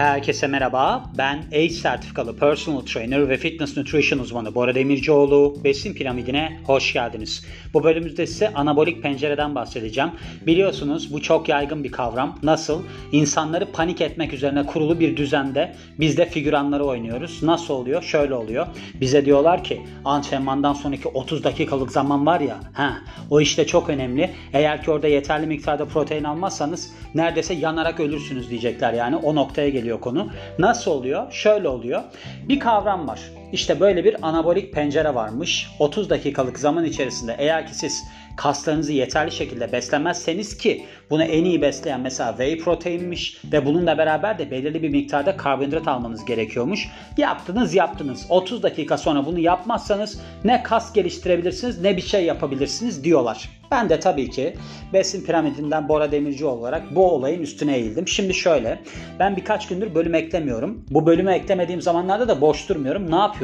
Herkese merhaba. Ben ACE sertifikalı personal trainer ve fitness nutrition uzmanı Bora Demircioğlu. Besin piramidine hoş geldiniz. Bu bölümümüzde size anabolik pencereden bahsedeceğim. Biliyorsunuz bu çok yaygın bir kavram. Nasıl? İnsanları panik etmek üzerine kurulu bir düzende biz de figüranları oynuyoruz. Nasıl oluyor? Şöyle oluyor. Bize diyorlar ki antrenmandan sonraki 30 dakikalık zaman var ya, ha, o işte çok önemli. Eğer ki orada yeterli miktarda protein almazsanız neredeyse yanarak ölürsünüz diyecekler yani. O noktaya geliyor konu. Nasıl oluyor? Şöyle oluyor. Bir kavram var. İşte böyle bir anabolik pencere varmış. 30 dakikalık zaman içerisinde eğer ki siz kaslarınızı yeterli şekilde beslemezseniz ki bunu en iyi besleyen mesela whey proteinmiş ve bununla beraber de belirli bir miktarda karbonhidrat almanız gerekiyormuş. Yaptınız yaptınız. 30 dakika sonra bunu yapmazsanız ne kas geliştirebilirsiniz ne bir şey yapabilirsiniz diyorlar. Ben de tabii ki besin piramidinden Bora Demirci olarak bu olayın üstüne eğildim. Şimdi şöyle ben birkaç gündür bölüm eklemiyorum. Bu bölümü eklemediğim zamanlarda da boş durmuyorum. Ne yapıyorum?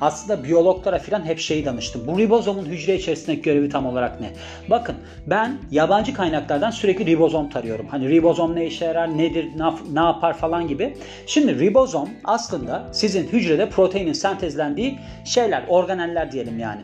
Aslında biyologlara falan hep şeyi danıştım. Bu ribozomun hücre içerisindeki görevi tam olarak ne? Bakın ben yabancı kaynaklardan sürekli ribozom tarıyorum. Hani ribozom ne işe yarar, nedir, ne yapar falan gibi. Şimdi ribozom aslında sizin hücrede proteinin sentezlendiği şeyler, organeller diyelim yani.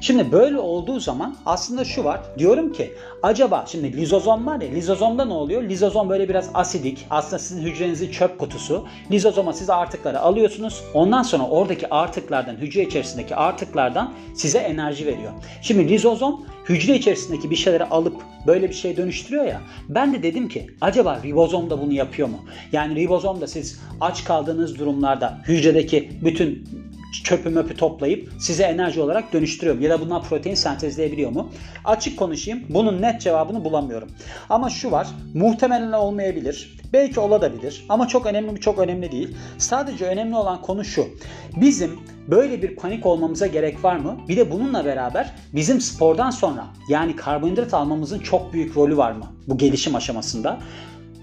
Şimdi böyle olduğu zaman aslında şu var. Diyorum ki acaba şimdi lizozom var ya lizozomda ne oluyor? Lizozom böyle biraz asidik. Aslında sizin hücrenizin çöp kutusu. Lizozoma siz artıkları alıyorsunuz. Ondan sonra oradaki artıklardan hücre içerisindeki artıklardan size enerji veriyor. Şimdi lizozom hücre içerisindeki bir şeyleri alıp böyle bir şeye dönüştürüyor ya. Ben de dedim ki acaba ribozom da bunu yapıyor mu? Yani ribozom da siz aç kaldığınız durumlarda hücredeki bütün çöpü möpü toplayıp size enerji olarak dönüştürüyor mu? Ya da bundan protein sentezleyebiliyor mu? Açık konuşayım. Bunun net cevabını bulamıyorum. Ama şu var. Muhtemelen olmayabilir. Belki olabilir. Ama çok önemli mi? Çok önemli değil. Sadece önemli olan konu şu. Bizim böyle bir panik olmamıza gerek var mı? Bir de bununla beraber bizim spordan sonra yani karbonhidrat almamızın çok büyük rolü var mı? Bu gelişim aşamasında.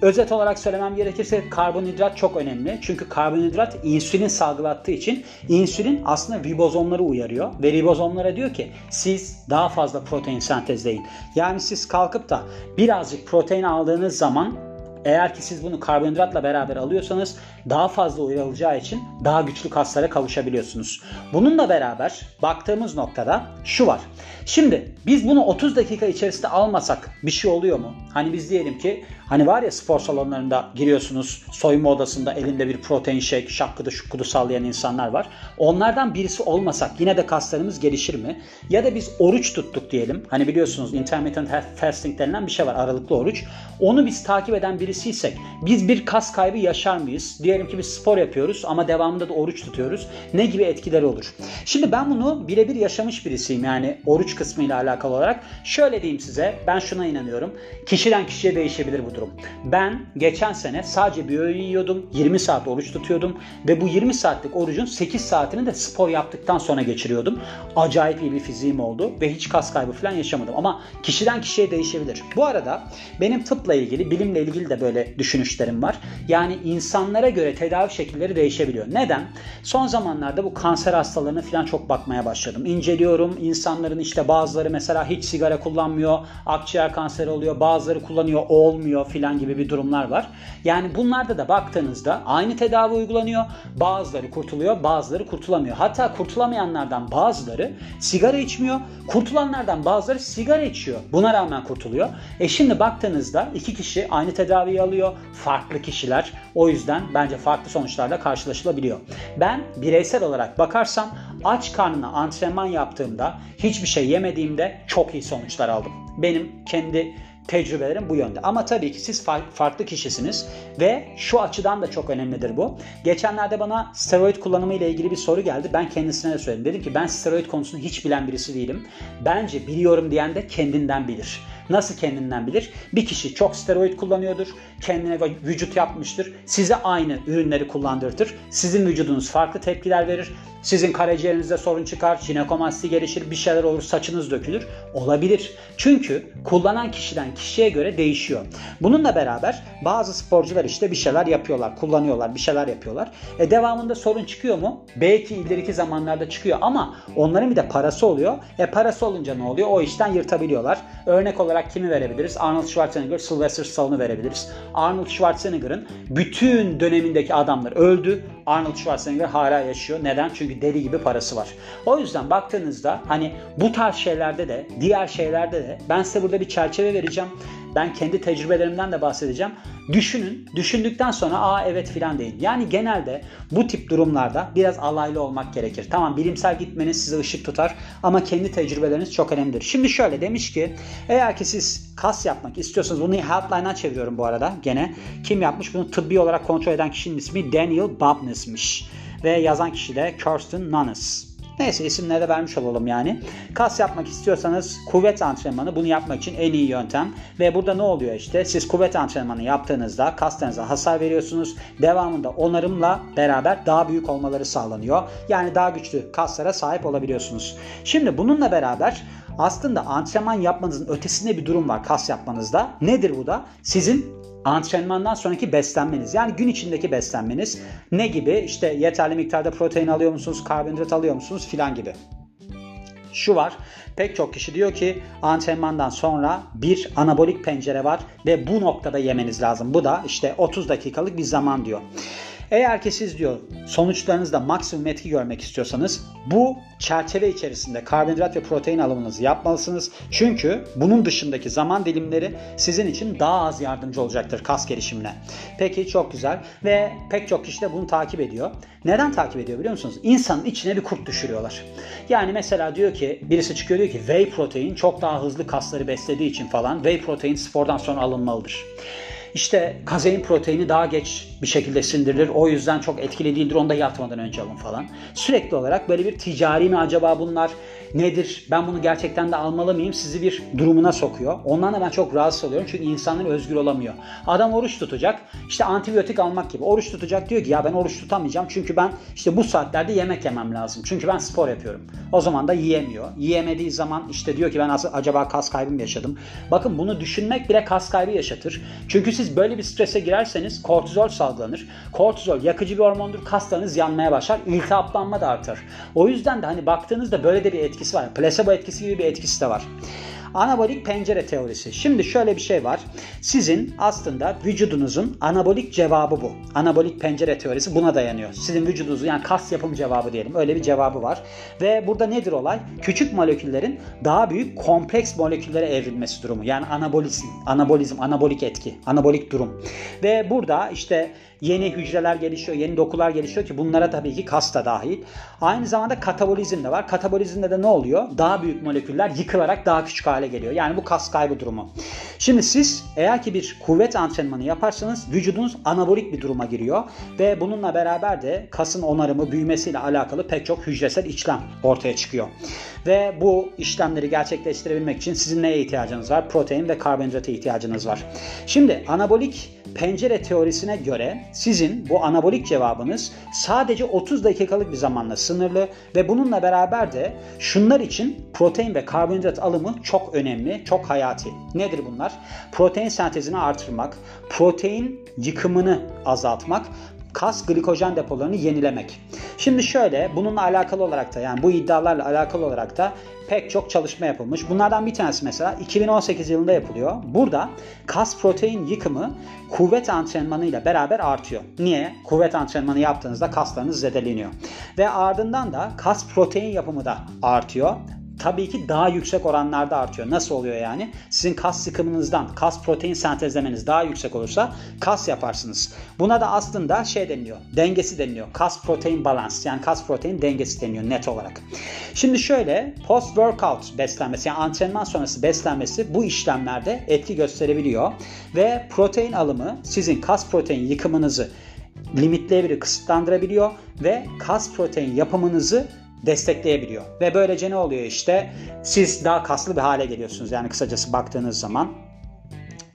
Özet olarak söylemem gerekirse karbonhidrat çok önemli. Çünkü karbonhidrat insülin salgılattığı için insülin aslında ribozomları uyarıyor. Ve ribozomlara diyor ki siz daha fazla protein sentezleyin. Yani siz kalkıp da birazcık protein aldığınız zaman eğer ki siz bunu karbonhidratla beraber alıyorsanız daha fazla uyarılacağı için daha güçlü kaslara kavuşabiliyorsunuz. Bununla beraber baktığımız noktada şu var. Şimdi biz bunu 30 dakika içerisinde almasak bir şey oluyor mu? Hani biz diyelim ki hani var ya spor salonlarında giriyorsunuz soyunma odasında elinde bir protein shake şakkıdı şukkudu sallayan insanlar var. Onlardan birisi olmasak yine de kaslarımız gelişir mi? Ya da biz oruç tuttuk diyelim. Hani biliyorsunuz intermittent fasting denilen bir şey var aralıklı oruç. Onu biz takip eden birisiysek biz bir kas kaybı yaşar mıyız? Diyelim ki biz spor yapıyoruz ama devamında da oruç tutuyoruz. Ne gibi etkileri olur? Şimdi ben bunu birebir yaşamış birisiyim yani oruç kısmıyla alakalı olarak. Şöyle diyeyim size ben şuna inanıyorum. Kişiden kişiye değişebilir bu durum. Ben geçen sene sadece bir öğün yiyordum. 20 saat oruç tutuyordum. Ve bu 20 saatlik orucun 8 saatini de spor yaptıktan sonra geçiriyordum. Acayip iyi bir fiziğim oldu ve hiç kas kaybı falan yaşamadım. Ama kişiden kişiye değişebilir. Bu arada benim tıpla ilgili, bilimle ilgili de böyle düşünüşlerim var. Yani insanlara göre tedavi şekilleri değişebiliyor. Neden? Son zamanlarda bu kanser hastalarına falan çok bakmaya başladım. İnceliyorum. İnsanların işte bazıları mesela hiç sigara kullanmıyor. Akciğer kanseri oluyor. Bazıları kullanıyor olmuyor filan gibi bir durumlar var. Yani bunlarda da baktığınızda aynı tedavi uygulanıyor. Bazıları kurtuluyor, bazıları kurtulamıyor. Hatta kurtulamayanlardan bazıları sigara içmiyor. Kurtulanlardan bazıları sigara içiyor. Buna rağmen kurtuluyor. E şimdi baktığınızda iki kişi aynı tedaviyi alıyor. Farklı kişiler. O yüzden bence farklı sonuçlarla karşılaşılabiliyor. Ben bireysel olarak bakarsam aç karnına antrenman yaptığımda hiçbir şey yemediğimde çok iyi sonuçlar aldım. Benim kendi tecrübelerim bu yönde. Ama tabii ki siz farklı kişisiniz ve şu açıdan da çok önemlidir bu. Geçenlerde bana steroid kullanımı ile ilgili bir soru geldi. Ben kendisine de söyledim. Dedim ki ben steroid konusunu hiç bilen birisi değilim. Bence biliyorum diyen de kendinden bilir. Nasıl kendinden bilir? Bir kişi çok steroid kullanıyordur. Kendine vücut yapmıştır. Size aynı ürünleri kullandırtır. Sizin vücudunuz farklı tepkiler verir. Sizin karaciğerinizde sorun çıkar, jinekomasti gelişir, bir şeyler olur, saçınız dökülür. Olabilir. Çünkü kullanan kişiden kişiye göre değişiyor. Bununla beraber bazı sporcular işte bir şeyler yapıyorlar, kullanıyorlar, bir şeyler yapıyorlar. E devamında sorun çıkıyor mu? Belki ileriki zamanlarda çıkıyor ama onların bir de parası oluyor. E parası olunca ne oluyor? O işten yırtabiliyorlar. Örnek olarak olarak kimi verebiliriz? Arnold Schwarzenegger, Sylvester Stallone'u verebiliriz. Arnold Schwarzenegger'ın bütün dönemindeki adamlar öldü. Arnold Schwarzenegger hala yaşıyor. Neden? Çünkü deli gibi parası var. O yüzden baktığınızda hani bu tarz şeylerde de diğer şeylerde de ben size burada bir çerçeve vereceğim. Ben kendi tecrübelerimden de bahsedeceğim. Düşünün, düşündükten sonra aa evet filan deyin. Yani genelde bu tip durumlarda biraz alaylı olmak gerekir. Tamam bilimsel gitmeniz size ışık tutar ama kendi tecrübeleriniz çok önemlidir. Şimdi şöyle demiş ki eğer ki siz kas yapmak istiyorsanız bunu Helpline'a çeviriyorum bu arada gene. Kim yapmış? Bunu tıbbi olarak kontrol eden kişinin ismi Daniel Babnes'miş. Ve yazan kişi de Kirsten Nunes. Neyse isimleri de vermiş olalım yani. Kas yapmak istiyorsanız kuvvet antrenmanı bunu yapmak için en iyi yöntem. Ve burada ne oluyor işte? Siz kuvvet antrenmanı yaptığınızda kaslarınıza hasar veriyorsunuz. Devamında onarımla beraber daha büyük olmaları sağlanıyor. Yani daha güçlü kaslara sahip olabiliyorsunuz. Şimdi bununla beraber aslında antrenman yapmanızın ötesinde bir durum var kas yapmanızda. Nedir bu da? Sizin antrenmandan sonraki beslenmeniz. Yani gün içindeki beslenmeniz ne gibi? İşte yeterli miktarda protein alıyor musunuz, karbonhidrat alıyor musunuz filan gibi. Şu var. Pek çok kişi diyor ki antrenmandan sonra bir anabolik pencere var ve bu noktada yemeniz lazım. Bu da işte 30 dakikalık bir zaman diyor. Eğer ki siz diyor sonuçlarınızda maksimum etki görmek istiyorsanız bu çerçeve içerisinde karbonhidrat ve protein alımınızı yapmalısınız. Çünkü bunun dışındaki zaman dilimleri sizin için daha az yardımcı olacaktır kas gelişimine. Peki çok güzel ve pek çok kişi de bunu takip ediyor. Neden takip ediyor biliyor musunuz? İnsanın içine bir kurt düşürüyorlar. Yani mesela diyor ki birisi çıkıyor diyor ki whey protein çok daha hızlı kasları beslediği için falan whey protein spordan sonra alınmalıdır. İşte kazein proteini daha geç bir şekilde sindirilir. O yüzden çok etkili değildir. Onu da yatmadan önce alın falan. Sürekli olarak böyle bir ticari mi acaba bunlar? Nedir? Ben bunu gerçekten de almalı mıyım? Sizi bir durumuna sokuyor. Ondan da ben çok rahatsız oluyorum. Çünkü insanlar özgür olamıyor. Adam oruç tutacak. İşte antibiyotik almak gibi. Oruç tutacak diyor ki ya ben oruç tutamayacağım. Çünkü ben işte bu saatlerde yemek yemem lazım. Çünkü ben spor yapıyorum. O zaman da yiyemiyor. Yiyemediği zaman işte diyor ki ben acaba kas kaybı mı yaşadım? Bakın bunu düşünmek bile kas kaybı yaşatır. Çünkü siz böyle bir strese girerseniz kortizol salgılanır. Kortizol yakıcı bir hormondur. Kaslarınız yanmaya başlar. İltihaplanma da artar. O yüzden de hani baktığınızda böyle de bir etkisi var. Plasebo etkisi gibi bir etkisi de var. Anabolik pencere teorisi. Şimdi şöyle bir şey var. Sizin aslında vücudunuzun anabolik cevabı bu. Anabolik pencere teorisi buna dayanıyor. Sizin vücudunuzun yani kas yapım cevabı diyelim. Öyle bir cevabı var. Ve burada nedir olay? Küçük moleküllerin daha büyük kompleks moleküllere evrilmesi durumu. Yani anabolizm, anabolizm, anabolik etki, anabolik durum. Ve burada işte Yeni hücreler gelişiyor, yeni dokular gelişiyor ki bunlara tabii ki kas da dahil. Aynı zamanda katabolizm de var. Katabolizmde de ne oluyor? Daha büyük moleküller yıkılarak daha küçük hale geliyor. Yani bu kas kaybı durumu. Şimdi siz eğer ki bir kuvvet antrenmanı yaparsanız vücudunuz anabolik bir duruma giriyor ve bununla beraber de kasın onarımı, büyümesiyle alakalı pek çok hücresel işlem ortaya çıkıyor. Ve bu işlemleri gerçekleştirebilmek için sizin neye ihtiyacınız var? Protein ve karbonhidrata ihtiyacınız var. Şimdi anabolik pencere teorisine göre sizin bu anabolik cevabınız sadece 30 dakikalık bir zamanla sınırlı ve bununla beraber de şunlar için protein ve karbonhidrat alımı çok önemli, çok hayati. Nedir bunlar? Protein sentezini artırmak, protein yıkımını azaltmak, kas glikojen depolarını yenilemek. Şimdi şöyle bununla alakalı olarak da yani bu iddialarla alakalı olarak da pek çok çalışma yapılmış. Bunlardan bir tanesi mesela 2018 yılında yapılıyor. Burada kas protein yıkımı kuvvet antrenmanıyla beraber artıyor. Niye? Kuvvet antrenmanı yaptığınızda kaslarınız zedeleniyor. Ve ardından da kas protein yapımı da artıyor tabii ki daha yüksek oranlarda artıyor. Nasıl oluyor yani? Sizin kas sıkımınızdan kas protein sentezlemeniz daha yüksek olursa kas yaparsınız. Buna da aslında şey deniliyor. Dengesi deniliyor. Kas protein balans yani kas protein dengesi deniliyor net olarak. Şimdi şöyle post workout beslenmesi yani antrenman sonrası beslenmesi bu işlemlerde etki gösterebiliyor ve protein alımı sizin kas protein yıkımınızı limitleyebiliyor, kısıtlandırabiliyor ve kas protein yapımınızı destekleyebiliyor. Ve böylece ne oluyor işte? Siz daha kaslı bir hale geliyorsunuz. Yani kısacası baktığınız zaman.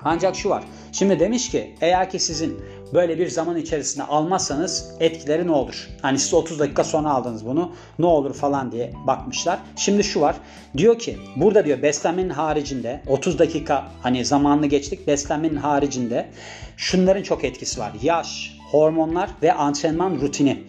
Ancak şu var. Şimdi demiş ki eğer ki sizin böyle bir zaman içerisinde almazsanız etkileri ne olur? Hani siz 30 dakika sonra aldınız bunu ne olur falan diye bakmışlar. Şimdi şu var. Diyor ki burada diyor beslenmenin haricinde 30 dakika hani zamanını geçtik beslenmenin haricinde şunların çok etkisi var. Yaş, hormonlar ve antrenman rutini.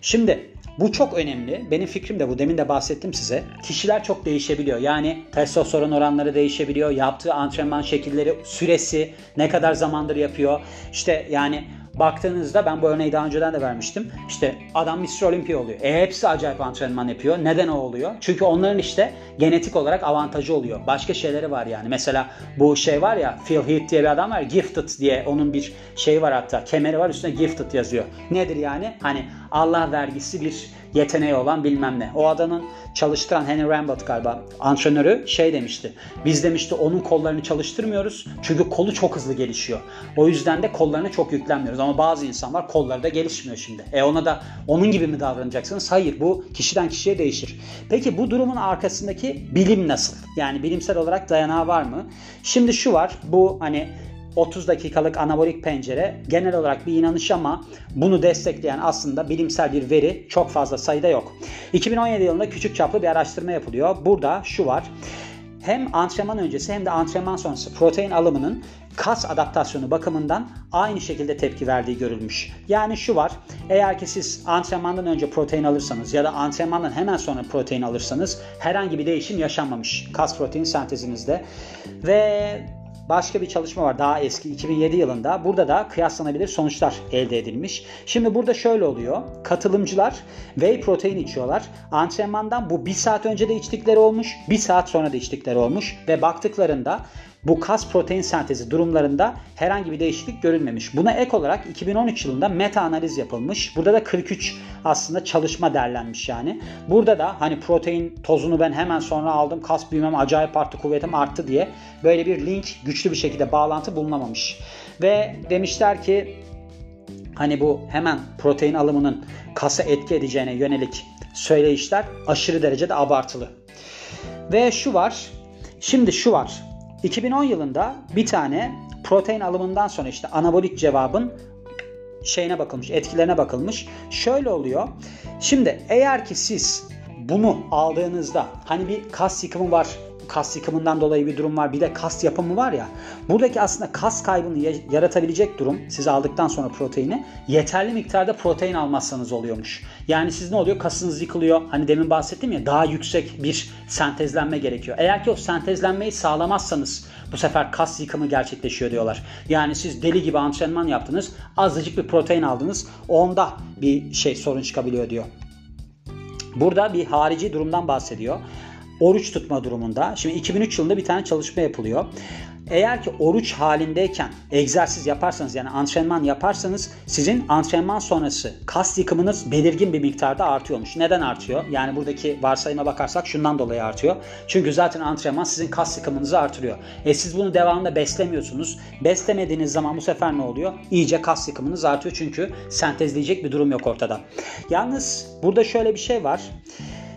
Şimdi Bu çok önemli. Benim fikrim de bu. Demin de bahsettim size. Kişiler çok değişebiliyor. Yani testosteron oranları değişebiliyor. Yaptığı antrenman şekilleri, süresi, ne kadar zamandır yapıyor. İşte yani baktığınızda ben bu örneği daha önceden de vermiştim. İşte adam Mr. Olympia oluyor. E hepsi acayip antrenman yapıyor. Neden o oluyor? Çünkü onların işte genetik olarak avantajı oluyor. Başka şeyleri var yani. Mesela bu şey var ya Phil Heath diye bir adam var. Gifted diye onun bir şey var hatta. Kemeri var üstüne Gifted yazıyor. Nedir yani? Hani Allah vergisi bir yeteneği olan bilmem ne. O adamın çalıştıran Henry Rambert galiba antrenörü şey demişti. Biz demişti onun kollarını çalıştırmıyoruz. Çünkü kolu çok hızlı gelişiyor. O yüzden de kollarına çok yüklenmiyoruz. Ama bazı insanlar kolları da gelişmiyor şimdi. E ona da onun gibi mi davranacaksınız? Hayır bu kişiden kişiye değişir. Peki bu durumun arkasındaki bilim nasıl? Yani bilimsel olarak dayanağı var mı? Şimdi şu var. Bu hani 30 dakikalık anabolik pencere genel olarak bir inanış ama bunu destekleyen aslında bilimsel bir veri çok fazla sayıda yok. 2017 yılında küçük çaplı bir araştırma yapılıyor. Burada şu var. Hem antrenman öncesi hem de antrenman sonrası protein alımının kas adaptasyonu bakımından aynı şekilde tepki verdiği görülmüş. Yani şu var. Eğer ki siz antrenmandan önce protein alırsanız ya da antrenmandan hemen sonra protein alırsanız herhangi bir değişim yaşanmamış kas protein sentezinizde. Ve başka bir çalışma var daha eski 2007 yılında. Burada da kıyaslanabilir sonuçlar elde edilmiş. Şimdi burada şöyle oluyor. Katılımcılar whey protein içiyorlar. Antrenmandan bu bir saat önce de içtikleri olmuş, bir saat sonra da içtikleri olmuş ve baktıklarında bu kas protein sentezi durumlarında herhangi bir değişiklik görülmemiş. Buna ek olarak 2013 yılında meta analiz yapılmış. Burada da 43 aslında çalışma derlenmiş yani. Burada da hani protein tozunu ben hemen sonra aldım. Kas büyümem acayip arttı, kuvvetim arttı diye böyle bir link güçlü bir şekilde bağlantı bulunamamış. Ve demişler ki hani bu hemen protein alımının kasa etki edeceğine yönelik söyleyişler aşırı derecede abartılı. Ve şu var. Şimdi şu var. 2010 yılında bir tane protein alımından sonra işte anabolik cevabın şeyine bakılmış, etkilerine bakılmış. Şöyle oluyor. Şimdi eğer ki siz bunu aldığınızda hani bir kas yıkımı var kas yıkımından dolayı bir durum var. Bir de kas yapımı var ya. Buradaki aslında kas kaybını yaratabilecek durum siz aldıktan sonra proteini yeterli miktarda protein almazsanız oluyormuş. Yani siz ne oluyor? Kasınız yıkılıyor. Hani demin bahsettim ya daha yüksek bir sentezlenme gerekiyor. Eğer ki o sentezlenmeyi sağlamazsanız bu sefer kas yıkımı gerçekleşiyor diyorlar. Yani siz deli gibi antrenman yaptınız. Azıcık bir protein aldınız. Onda bir şey sorun çıkabiliyor diyor. Burada bir harici durumdan bahsediyor oruç tutma durumunda. Şimdi 2003 yılında bir tane çalışma yapılıyor. Eğer ki oruç halindeyken egzersiz yaparsanız yani antrenman yaparsanız sizin antrenman sonrası kas yıkımınız belirgin bir miktarda artıyormuş. Neden artıyor? Yani buradaki varsayıma bakarsak şundan dolayı artıyor. Çünkü zaten antrenman sizin kas yıkımınızı artırıyor. E siz bunu devamında beslemiyorsunuz. Beslemediğiniz zaman bu sefer ne oluyor? İyice kas yıkımınız artıyor çünkü sentezleyecek bir durum yok ortada. Yalnız burada şöyle bir şey var.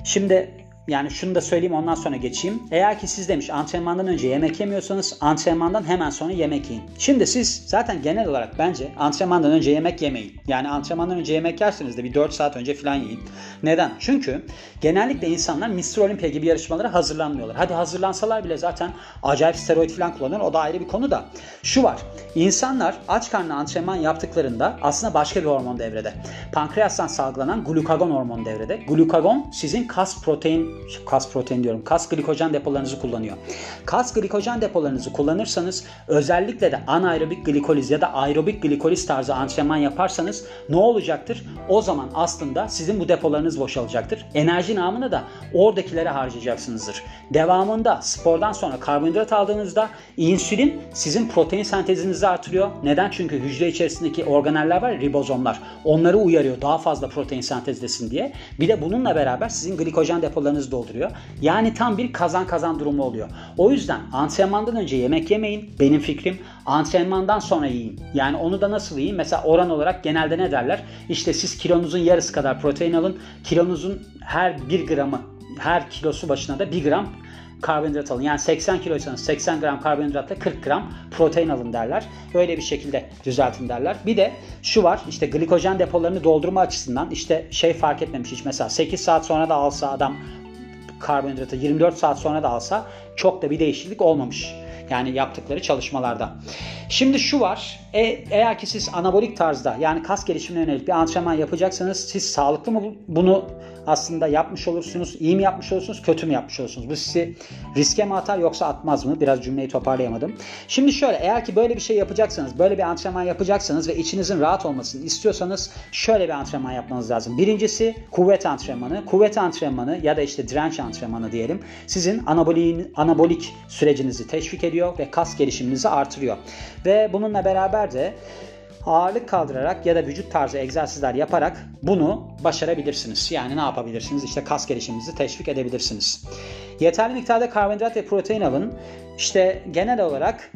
Şimdi yani şunu da söyleyeyim ondan sonra geçeyim. Eğer ki siz demiş antrenmandan önce yemek yemiyorsanız antrenmandan hemen sonra yemek yiyin. Şimdi siz zaten genel olarak bence antrenmandan önce yemek yemeyin. Yani antrenmandan önce yemek yerseniz de bir 4 saat önce falan yiyin. Neden? Çünkü genellikle insanlar Mr. Olympia gibi yarışmalara hazırlanmıyorlar. Hadi hazırlansalar bile zaten acayip steroid falan kullanıyor. O da ayrı bir konu da. Şu var. İnsanlar aç karnına antrenman yaptıklarında aslında başka bir hormon devrede. Pankreastan salgılanan glukagon hormonu devrede. Glukagon sizin kas protein kas protein diyorum. Kas glikojen depolarınızı kullanıyor. Kas glikojen depolarınızı kullanırsanız özellikle de anaerobik glikoliz ya da aerobik glikoliz tarzı antrenman yaparsanız ne olacaktır? O zaman aslında sizin bu depolarınız boşalacaktır. Enerji namına da oradakilere harcayacaksınızdır. Devamında spordan sonra karbonhidrat aldığınızda insülin sizin protein sentezinizi artırıyor. Neden? Çünkü hücre içerisindeki organeller var ribozomlar. Onları uyarıyor daha fazla protein sentezlesin diye. Bir de bununla beraber sizin glikojen depolarınız karnınızı dolduruyor. Yani tam bir kazan kazan durumu oluyor. O yüzden antrenmandan önce yemek yemeyin. Benim fikrim antrenmandan sonra yiyin. Yani onu da nasıl yiyin? Mesela oran olarak genelde ne derler? İşte siz kilonuzun yarısı kadar protein alın. Kilonuzun her 1 gramı her kilosu başına da 1 gram karbonhidrat alın. Yani 80 kiloysanız 80 gram karbonhidratla 40 gram protein alın derler. Öyle bir şekilde düzeltin derler. Bir de şu var işte glikojen depolarını doldurma açısından işte şey fark etmemiş hiç mesela 8 saat sonra da alsa adam karbonhidratı 24 saat sonra da alsa çok da bir değişiklik olmamış. Yani yaptıkları çalışmalarda. Şimdi şu var. E, eğer ki siz anabolik tarzda yani kas gelişimine yönelik bir antrenman yapacaksanız siz sağlıklı mı bunu aslında yapmış olursunuz? İyi mi yapmış olursunuz? Kötü mü yapmış olursunuz? Bu sizi riske mi atar yoksa atmaz mı? Biraz cümleyi toparlayamadım. Şimdi şöyle eğer ki böyle bir şey yapacaksanız, böyle bir antrenman yapacaksanız ve içinizin rahat olmasını istiyorsanız şöyle bir antrenman yapmanız lazım. Birincisi kuvvet antrenmanı. Kuvvet antrenmanı ya da işte direnç antrenmanı diyelim. Sizin anabolik, anabolik sürecinizi teşvik ediyor ve kas gelişiminizi artırıyor. Ve bununla beraber de ağırlık kaldırarak ya da vücut tarzı egzersizler yaparak bunu başarabilirsiniz. Yani ne yapabilirsiniz? İşte kas gelişiminizi teşvik edebilirsiniz. Yeterli miktarda karbonhidrat ve protein alın. İşte genel olarak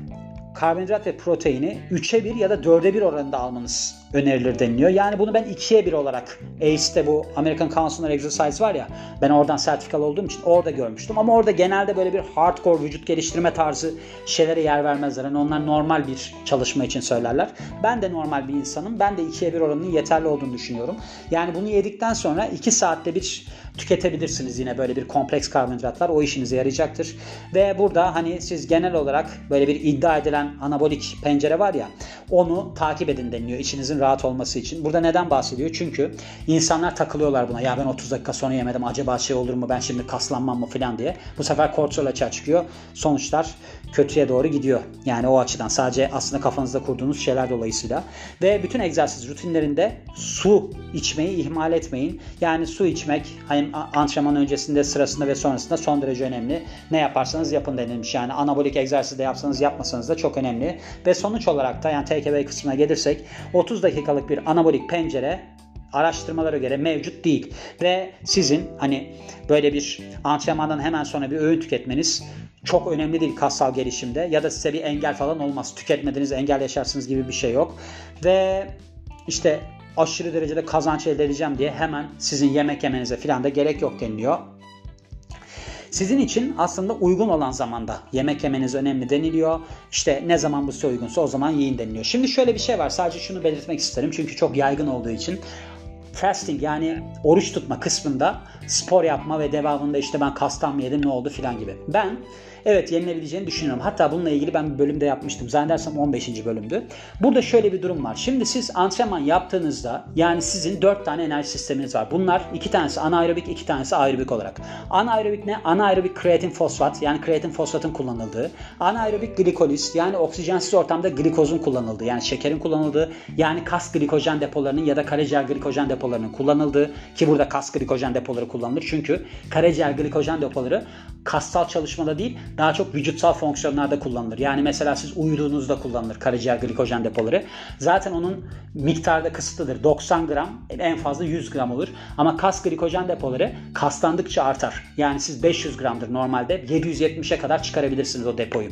karbonhidrat ve proteini 3'e 1 ya da 4'e 1 oranında almanız önerilir deniliyor. Yani bunu ben 2'ye 1 olarak ACE'de bu American Council of Exercise var ya ben oradan sertifikalı olduğum için orada görmüştüm. Ama orada genelde böyle bir hardcore vücut geliştirme tarzı şeylere yer vermezler. Yani onlar normal bir çalışma için söylerler. Ben de normal bir insanım. Ben de 2'ye 1 oranının yeterli olduğunu düşünüyorum. Yani bunu yedikten sonra 2 saatte bir tüketebilirsiniz yine böyle bir kompleks karbonhidratlar. O işinize yarayacaktır. Ve burada hani siz genel olarak böyle bir iddia edilen anabolik pencere var ya onu takip edin deniliyor içinizin rahat olması için. Burada neden bahsediyor? Çünkü insanlar takılıyorlar buna. Ya ben 30 dakika sonra yemedim acaba şey olur mu ben şimdi kaslanmam mı falan diye. Bu sefer kortizol açığa çıkıyor. Sonuçlar kötüye doğru gidiyor. Yani o açıdan sadece aslında kafanızda kurduğunuz şeyler dolayısıyla. Ve bütün egzersiz rutinlerinde su içmeyi ihmal etmeyin. Yani su içmek hani antrenman öncesinde, sırasında ve sonrasında son derece önemli. Ne yaparsanız yapın denilmiş. Yani anabolik egzersiz de yapsanız yapmasanız da çok önemli. Ve sonuç olarak da yani TKB kısmına gelirsek 30 dakikalık bir anabolik pencere araştırmalara göre mevcut değil. Ve sizin hani böyle bir antrenmandan hemen sonra bir öğün tüketmeniz çok önemli değil kassal gelişimde ya da size bir engel falan olmaz. Tüketmediğiniz engel yaşarsınız gibi bir şey yok. Ve işte aşırı derecede kazanç elde edeceğim diye hemen sizin yemek yemenize falan da gerek yok deniliyor. Sizin için aslında uygun olan zamanda yemek yemeniz önemli deniliyor. İşte ne zaman bu size uygunsa o zaman yiyin deniliyor. Şimdi şöyle bir şey var. Sadece şunu belirtmek isterim. Çünkü çok yaygın olduğu için fasting yani oruç tutma kısmında spor yapma ve devamında işte ben kastan mı yedim ne oldu filan gibi. Ben evet yenilebileceğini düşünüyorum. Hatta bununla ilgili ben bir bölümde yapmıştım. Zannedersem 15. bölümdü. Burada şöyle bir durum var. Şimdi siz antrenman yaptığınızda yani sizin 4 tane enerji sisteminiz var. Bunlar iki tanesi anaerobik, iki tanesi aerobik olarak. Anaerobik ne? Anaerobik kreatin fosfat yani kreatin fosfatın kullanıldığı. Anaerobik glikoliz yani oksijensiz ortamda glikozun kullanıldığı yani şekerin kullanıldığı yani kas glikojen depolarının ya da karaciğer glikojen depolarının kullanıldığı ki burada kas glikojen depoları kullanılır. Çünkü karaciğer glikojen depoları kassal çalışmada değil daha çok vücutsal fonksiyonlarda kullanılır. Yani mesela siz uyuduğunuzda kullanılır karaciğer glikojen depoları. Zaten onun miktarda kısıtlıdır. 90 gram en fazla 100 gram olur. Ama kas glikojen depoları kaslandıkça artar. Yani siz 500 gramdır normalde 770'e kadar çıkarabilirsiniz o depoyu.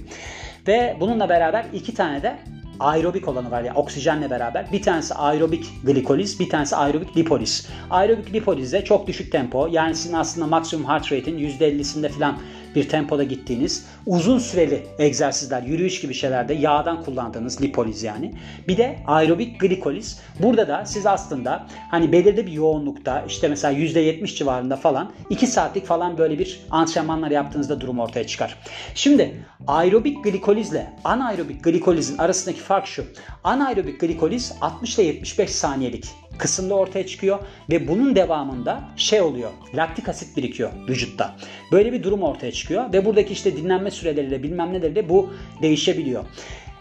Ve bununla beraber iki tane de aerobik olanı var ya oksijenle beraber. Bir tanesi aerobik glikoliz, bir tanesi aerobik lipoliz. Aerobik lipolizde çok düşük tempo. Yani sizin aslında maksimum heart rate'in %50'sinde falan bir tempoda gittiğiniz uzun süreli egzersizler, yürüyüş gibi şeylerde yağdan kullandığınız lipoliz yani. Bir de aerobik glikoliz. Burada da siz aslında hani belirli bir yoğunlukta işte mesela %70 civarında falan 2 saatlik falan böyle bir antrenmanlar yaptığınızda durum ortaya çıkar. Şimdi aerobik glikolizle anaerobik glikolizin arasındaki fark şu. Anaerobik glikoliz 60 ile 75 saniyelik kısımda ortaya çıkıyor ve bunun devamında şey oluyor. Laktik asit birikiyor vücutta. Böyle bir durum ortaya çıkıyor ve buradaki işte dinlenme süreleriyle bilmem neleriyle bu değişebiliyor.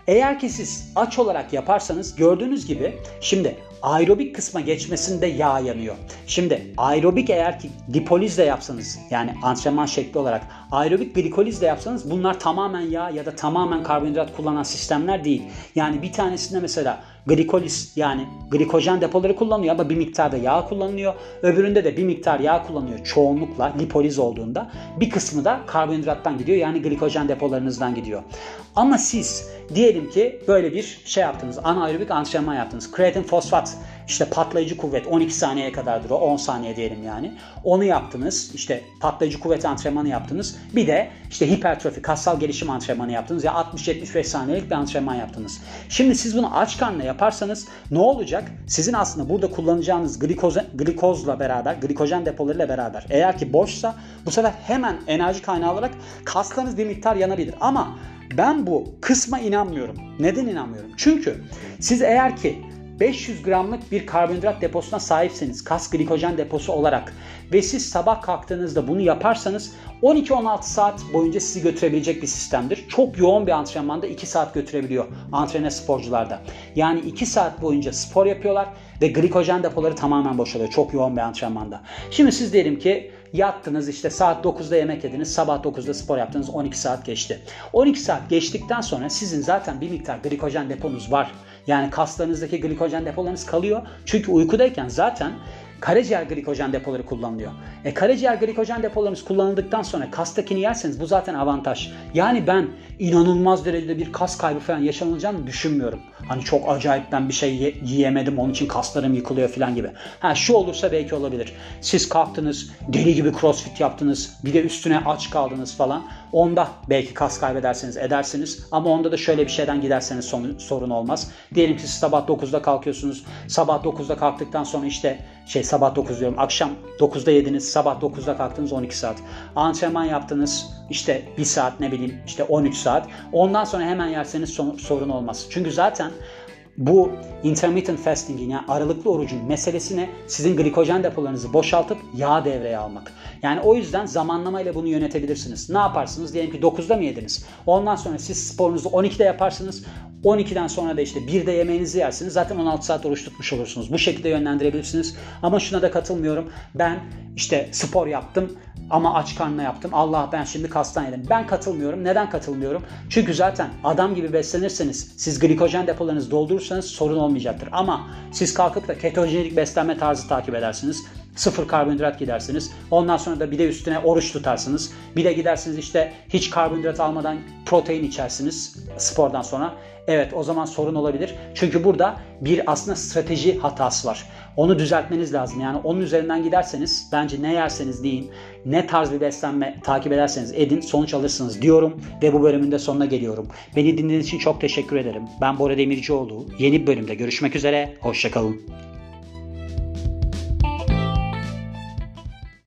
Eğer ki siz aç olarak yaparsanız gördüğünüz gibi şimdi aerobik kısma geçmesinde yağ yanıyor. Şimdi aerobik eğer ki lipolizle yapsanız yani antrenman şekli olarak aerobik glikolizle yapsanız bunlar tamamen yağ ya da tamamen karbonhidrat kullanan sistemler değil. Yani bir tanesinde mesela glikoliz yani glikojen depoları kullanıyor ama bir miktarda yağ kullanılıyor. Öbüründe de bir miktar yağ kullanıyor çoğunlukla lipoliz olduğunda. Bir kısmı da karbonhidrattan gidiyor yani glikojen depolarınızdan gidiyor. Ama siz diyelim ki böyle bir şey yaptınız anaerobik antrenman yaptınız. Kreatin fosfat İşte patlayıcı kuvvet 12 saniyeye kadardır o 10 saniye diyelim yani. Onu yaptınız. İşte patlayıcı kuvvet antrenmanı yaptınız. Bir de işte hipertrofi kassal gelişim antrenmanı yaptınız. Ya 60-75 saniyelik bir antrenman yaptınız. Şimdi siz bunu aç karnına yaparsanız ne olacak? Sizin aslında burada kullanacağınız glikoz, glikozla beraber, glikojen depolarıyla beraber eğer ki boşsa bu sefer hemen enerji kaynağı olarak kaslarınız bir miktar yanabilir. Ama ben bu kısma inanmıyorum. Neden inanmıyorum? Çünkü siz eğer ki 500 gramlık bir karbonhidrat deposuna sahipseniz kas glikojen deposu olarak ve siz sabah kalktığınızda bunu yaparsanız 12-16 saat boyunca sizi götürebilecek bir sistemdir. Çok yoğun bir antrenmanda 2 saat götürebiliyor antrenör sporcularda. Yani 2 saat boyunca spor yapıyorlar ve glikojen depoları tamamen boşalıyor çok yoğun bir antrenmanda. Şimdi siz diyelim ki yattınız işte saat 9'da yemek yediniz sabah 9'da spor yaptınız 12 saat geçti. 12 saat geçtikten sonra sizin zaten bir miktar glikojen deponuz var. Yani kaslarınızdaki glikojen depolarınız kalıyor. Çünkü uykudayken zaten karaciğer glikojen depoları kullanılıyor. E karaciğer glikojen depolarımız kullanıldıktan sonra kastakini yerseniz bu zaten avantaj. Yani ben inanılmaz derecede bir kas kaybı falan yaşanılacağını düşünmüyorum. Hani çok acayip ben bir şey yiyemedim onun için kaslarım yıkılıyor falan gibi. Ha şu olursa belki olabilir. Siz kalktınız deli gibi crossfit yaptınız bir de üstüne aç kaldınız falan. Onda belki kas kaybederseniz edersiniz ama onda da şöyle bir şeyden giderseniz sorun olmaz. Diyelim ki siz sabah 9'da kalkıyorsunuz. Sabah 9'da kalktıktan sonra işte şey sabah 9 diyorum akşam 9'da yediniz sabah 9'da kalktınız 12 saat. Antrenman yaptınız işte 1 saat ne bileyim işte 13 saat. Ondan sonra hemen yerseniz sorun olmaz. Çünkü zaten bu intermittent fasting'in yani aralıklı orucun meselesine sizin glikojen depolarınızı boşaltıp yağ devreye almak. Yani o yüzden zamanlamayla bunu yönetebilirsiniz. Ne yaparsınız? Diyelim ki 9'da mı yediniz? Ondan sonra siz sporunuzu 12'de yaparsınız. 12'den sonra da işte 1'de yemeğinizi yersiniz. Zaten 16 saat oruç tutmuş olursunuz. Bu şekilde yönlendirebilirsiniz. Ama şuna da katılmıyorum. Ben işte spor yaptım ama aç karnına yaptım. Allah ben şimdi kastan yedim. Ben katılmıyorum. Neden katılmıyorum? Çünkü zaten adam gibi beslenirseniz, siz glikojen depolarınızı doldurursanız sorun olmayacaktır. Ama siz kalkıp da ketojenik beslenme tarzı takip edersiniz. Sıfır karbonhidrat gidersiniz. Ondan sonra da bir de üstüne oruç tutarsınız. Bir de gidersiniz işte hiç karbonhidrat almadan protein içersiniz spordan sonra. Evet o zaman sorun olabilir. Çünkü burada bir aslında strateji hatası var. Onu düzeltmeniz lazım. Yani onun üzerinden giderseniz bence ne yerseniz deyin, ne tarz bir beslenme takip ederseniz edin sonuç alırsınız diyorum ve bu bölümün de sonuna geliyorum. Beni dinlediğiniz için çok teşekkür ederim. Ben Bora Demircioğlu. Yeni bir bölümde görüşmek üzere. Hoşçakalın.